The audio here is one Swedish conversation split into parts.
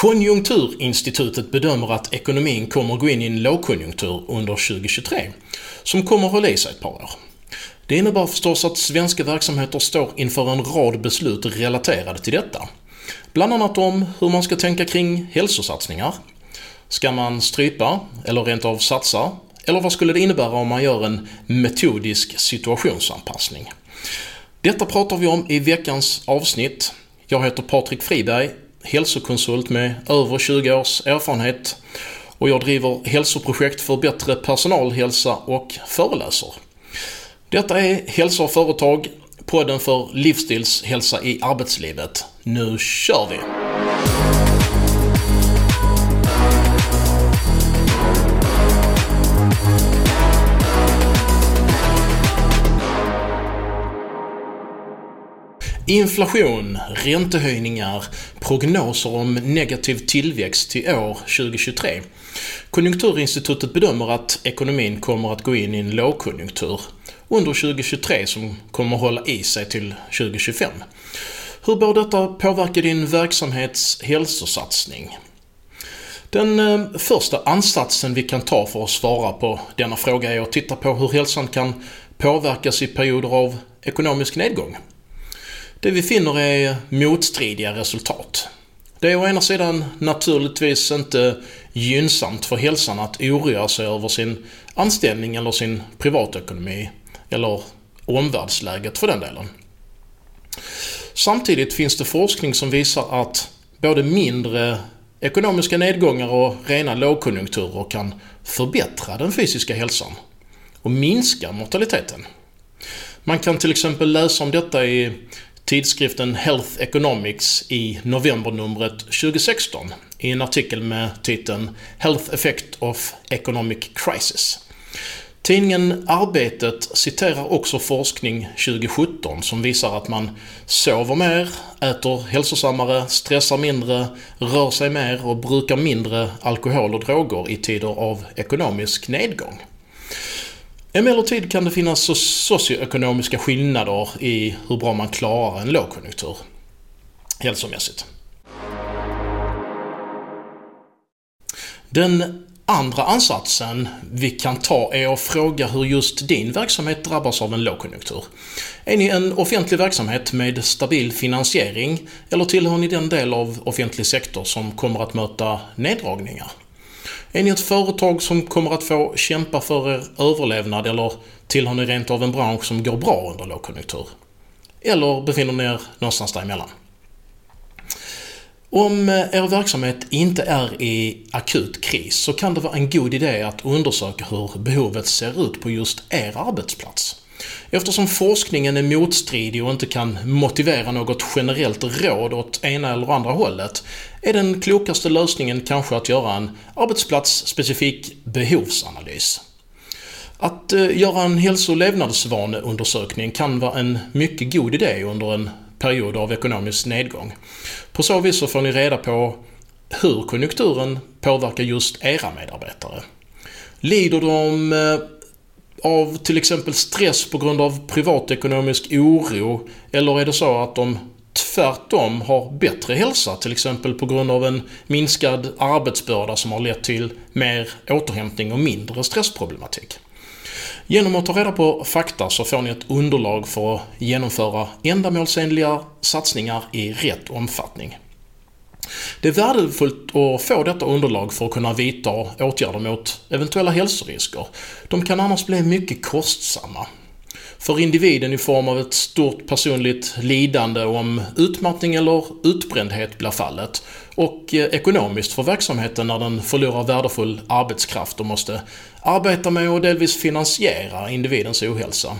Konjunkturinstitutet bedömer att ekonomin kommer gå in i en lågkonjunktur under 2023, som kommer att hålla i sig ett par år. Det innebär förstås att svenska verksamheter står inför en rad beslut relaterade till detta. Bland annat om hur man ska tänka kring hälsosatsningar. Ska man strypa, eller rent av satsa? Eller vad skulle det innebära om man gör en metodisk situationsanpassning? Detta pratar vi om i veckans avsnitt. Jag heter Patrik Friberg, hälsokonsult med över 20 års erfarenhet och jag driver hälsoprojekt för bättre personalhälsa och föreläser. Detta är Hälsa och företag, podden för livsstilshälsa i arbetslivet. Nu kör vi! Inflation, räntehöjningar, prognoser om negativ tillväxt till år 2023. Konjunkturinstitutet bedömer att ekonomin kommer att gå in i en lågkonjunktur under 2023 som kommer hålla i sig till 2025. Hur bör detta påverka din verksamhets hälsosatsning? Den eh, första ansatsen vi kan ta för att svara på denna fråga är att titta på hur hälsan kan påverkas i perioder av ekonomisk nedgång. Det vi finner är motstridiga resultat. Det är å ena sidan naturligtvis inte gynnsamt för hälsan att oroa sig över sin anställning eller sin privatekonomi eller omvärldsläget för den delen. Samtidigt finns det forskning som visar att både mindre ekonomiska nedgångar och rena lågkonjunkturer kan förbättra den fysiska hälsan och minska mortaliteten. Man kan till exempel läsa om detta i tidskriften Health Economics i novembernumret 2016 i en artikel med titeln “Health Effect of Economic Crisis”. Tidningen Arbetet citerar också forskning 2017 som visar att man sover mer, äter hälsosammare, stressar mindre, rör sig mer och brukar mindre alkohol och droger i tider av ekonomisk nedgång. Emellertid kan det finnas socioekonomiska skillnader i hur bra man klarar en lågkonjunktur hälsomässigt. Den andra ansatsen vi kan ta är att fråga hur just din verksamhet drabbas av en lågkonjunktur. Är ni en offentlig verksamhet med stabil finansiering eller tillhör ni den del av offentlig sektor som kommer att möta neddragningar? Är ni ett företag som kommer att få kämpa för er överlevnad eller tillhör ni rent av en bransch som går bra under lågkonjunktur? Eller befinner ni er någonstans däremellan? Om eh, er verksamhet inte är i akut kris så kan det vara en god idé att undersöka hur behovet ser ut på just er arbetsplats. Eftersom forskningen är motstridig och inte kan motivera något generellt råd åt ena eller andra hållet är den klokaste lösningen kanske att göra en arbetsplatsspecifik behovsanalys. Att eh, göra en hälso och levnadsvaneundersökning kan vara en mycket god idé under en period av ekonomisk nedgång. På så vis så får ni reda på hur konjunkturen påverkar just era medarbetare. Lider de eh, av till exempel stress på grund av privatekonomisk oro? Eller är det så att de tvärtom har bättre hälsa, till exempel på grund av en minskad arbetsbörda som har lett till mer återhämtning och mindre stressproblematik? Genom att ta reda på fakta så får ni ett underlag för att genomföra ändamålsenliga satsningar i rätt omfattning. Det är värdefullt att få detta underlag för att kunna vidta åtgärder mot eventuella hälsorisker. De kan annars bli mycket kostsamma. För individen i form av ett stort personligt lidande om utmattning eller utbrändhet blir fallet och eh, ekonomiskt för verksamheten när den förlorar värdefull arbetskraft och måste arbeta med och delvis finansiera individens ohälsa.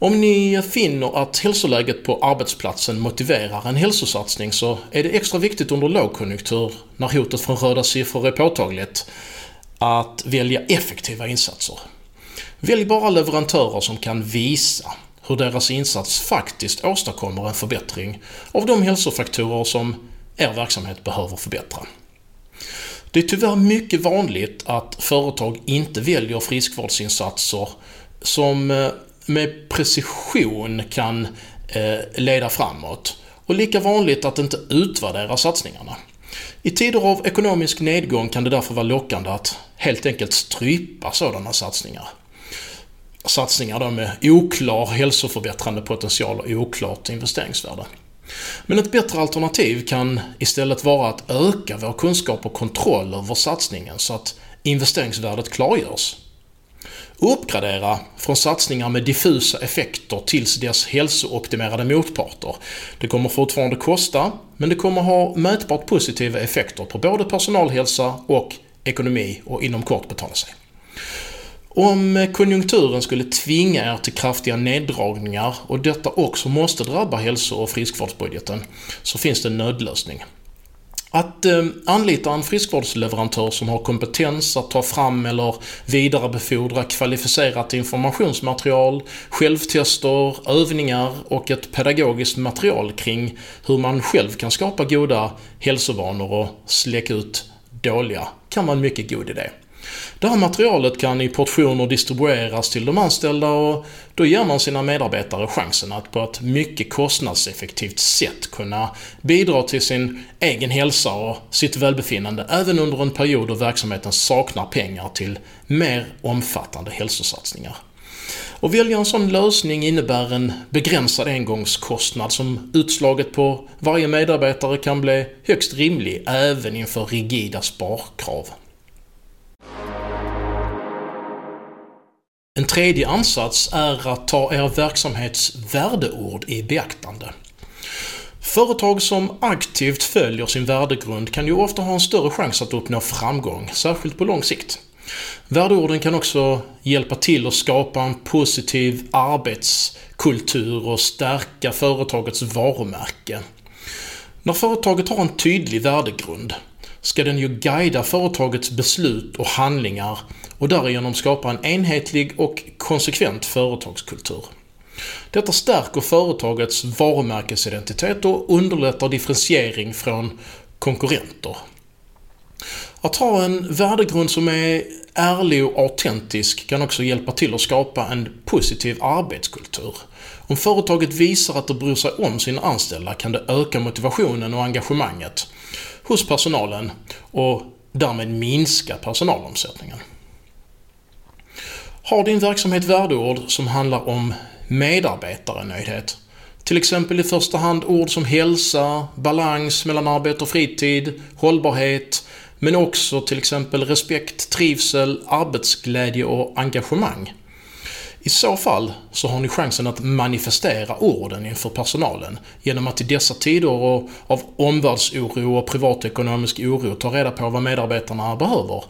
Om ni finner att hälsoläget på arbetsplatsen motiverar en hälsosatsning så är det extra viktigt under lågkonjunktur, när hotet från röda siffror är påtagligt, att välja effektiva insatser. Välj bara leverantörer som kan visa hur deras insats faktiskt åstadkommer en förbättring av de hälsofaktorer som er verksamhet behöver förbättra. Det är tyvärr mycket vanligt att företag inte väljer friskvårdsinsatser som eh, med precision kan eh, leda framåt. Och lika vanligt att inte utvärdera satsningarna. I tider av ekonomisk nedgång kan det därför vara lockande att helt enkelt strypa sådana satsningar. Satsningar då med oklar hälsoförbättrande potential och oklart investeringsvärde. Men ett bättre alternativ kan istället vara att öka vår kunskap och kontroll över satsningen så att investeringsvärdet klargörs. Uppgradera från satsningar med diffusa effekter tills dess hälsooptimerade motparter. Det kommer fortfarande kosta, men det kommer ha mätbart positiva effekter på både personalhälsa och ekonomi och inom kort betala sig. Om konjunkturen skulle tvinga er till kraftiga neddragningar och detta också måste drabba hälso och friskvårdsbudgeten så finns det en nödlösning. Att eh, anlita en friskvårdsleverantör som har kompetens att ta fram eller vidarebefordra kvalificerat informationsmaterial, självtester, övningar och ett pedagogiskt material kring hur man själv kan skapa goda hälsovanor och släcka ut dåliga kan vara en mycket god idé. Det här materialet kan i portioner distribueras till de anställda och då ger man sina medarbetare chansen att på ett mycket kostnadseffektivt sätt kunna bidra till sin egen hälsa och sitt välbefinnande även under en period då verksamheten saknar pengar till mer omfattande hälsosatsningar. Att välja en sån lösning innebär en begränsad engångskostnad som utslaget på varje medarbetare kan bli högst rimlig även inför rigida sparkrav. En tredje ansats är att ta er verksamhets värdeord i beaktande. Företag som aktivt följer sin värdegrund kan ju ofta ha en större chans att uppnå framgång, särskilt på lång sikt. Värdeorden kan också hjälpa till att skapa en positiv arbetskultur och stärka företagets varumärke. När företaget har en tydlig värdegrund ska den ju guida företagets beslut och handlingar och därigenom skapa en enhetlig och konsekvent företagskultur. Detta stärker företagets varumärkesidentitet och underlättar differentiering från konkurrenter. Att ha en värdegrund som är ärlig och autentisk kan också hjälpa till att skapa en positiv arbetskultur. Om företaget visar att det bryr sig om sina anställda kan det öka motivationen och engagemanget hos personalen och därmed minska personalomsättningen. Har din verksamhet värdeord som handlar om medarbetarenöjdhet? Till exempel i första hand ord som hälsa, balans mellan arbete och fritid, hållbarhet, men också till exempel respekt, trivsel, arbetsglädje och engagemang. I så fall så har ni chansen att manifestera orden inför personalen genom att i dessa tider av omvärldsoro och privatekonomisk oro ta reda på vad medarbetarna behöver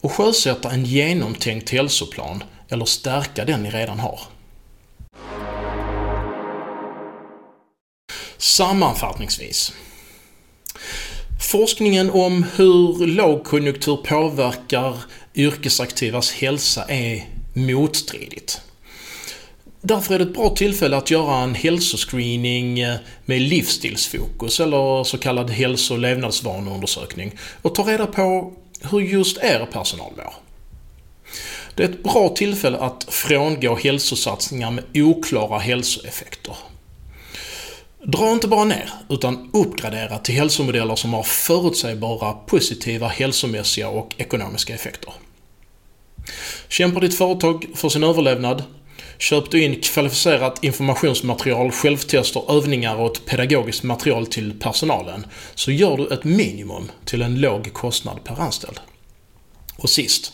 och sjösätta en genomtänkt hälsoplan eller stärka den ni redan har. Sammanfattningsvis. Forskningen om hur lågkonjunktur påverkar yrkesaktivas hälsa är motstridigt. Därför är det ett bra tillfälle att göra en hälsoscreening med livsstilsfokus eller så kallad hälso och levnadsvaneundersökning och ta reda på hur just er personal mår. Det är ett bra tillfälle att frångå hälsosatsningar med oklara hälsoeffekter. Dra inte bara ner, utan uppgradera till hälsomodeller som har förutsägbara positiva hälsomässiga och ekonomiska effekter. Kämpar ditt företag för sin överlevnad? Köp du in kvalificerat informationsmaterial, självtester, övningar och ett pedagogiskt material till personalen så gör du ett minimum till en låg kostnad per anställd. Och sist,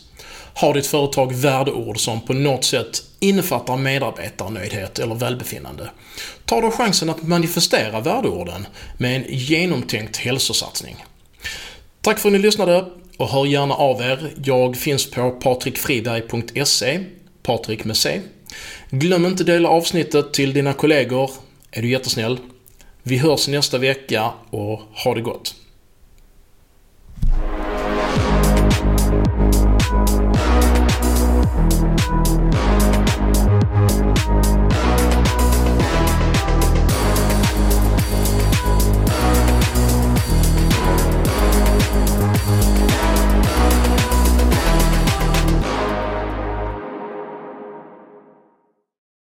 har ditt företag värdeord som på något sätt innefattar medarbetarnöjdhet eller välbefinnande. Ta då chansen att manifestera värdeorden med en genomtänkt hälsosatsning. Tack för att ni lyssnade och hör gärna av er. Jag finns på patrikfriberg.se, Patrik med C. Glöm inte dela avsnittet till dina kollegor. Är du jättesnäll. Vi hörs nästa vecka och ha det gott.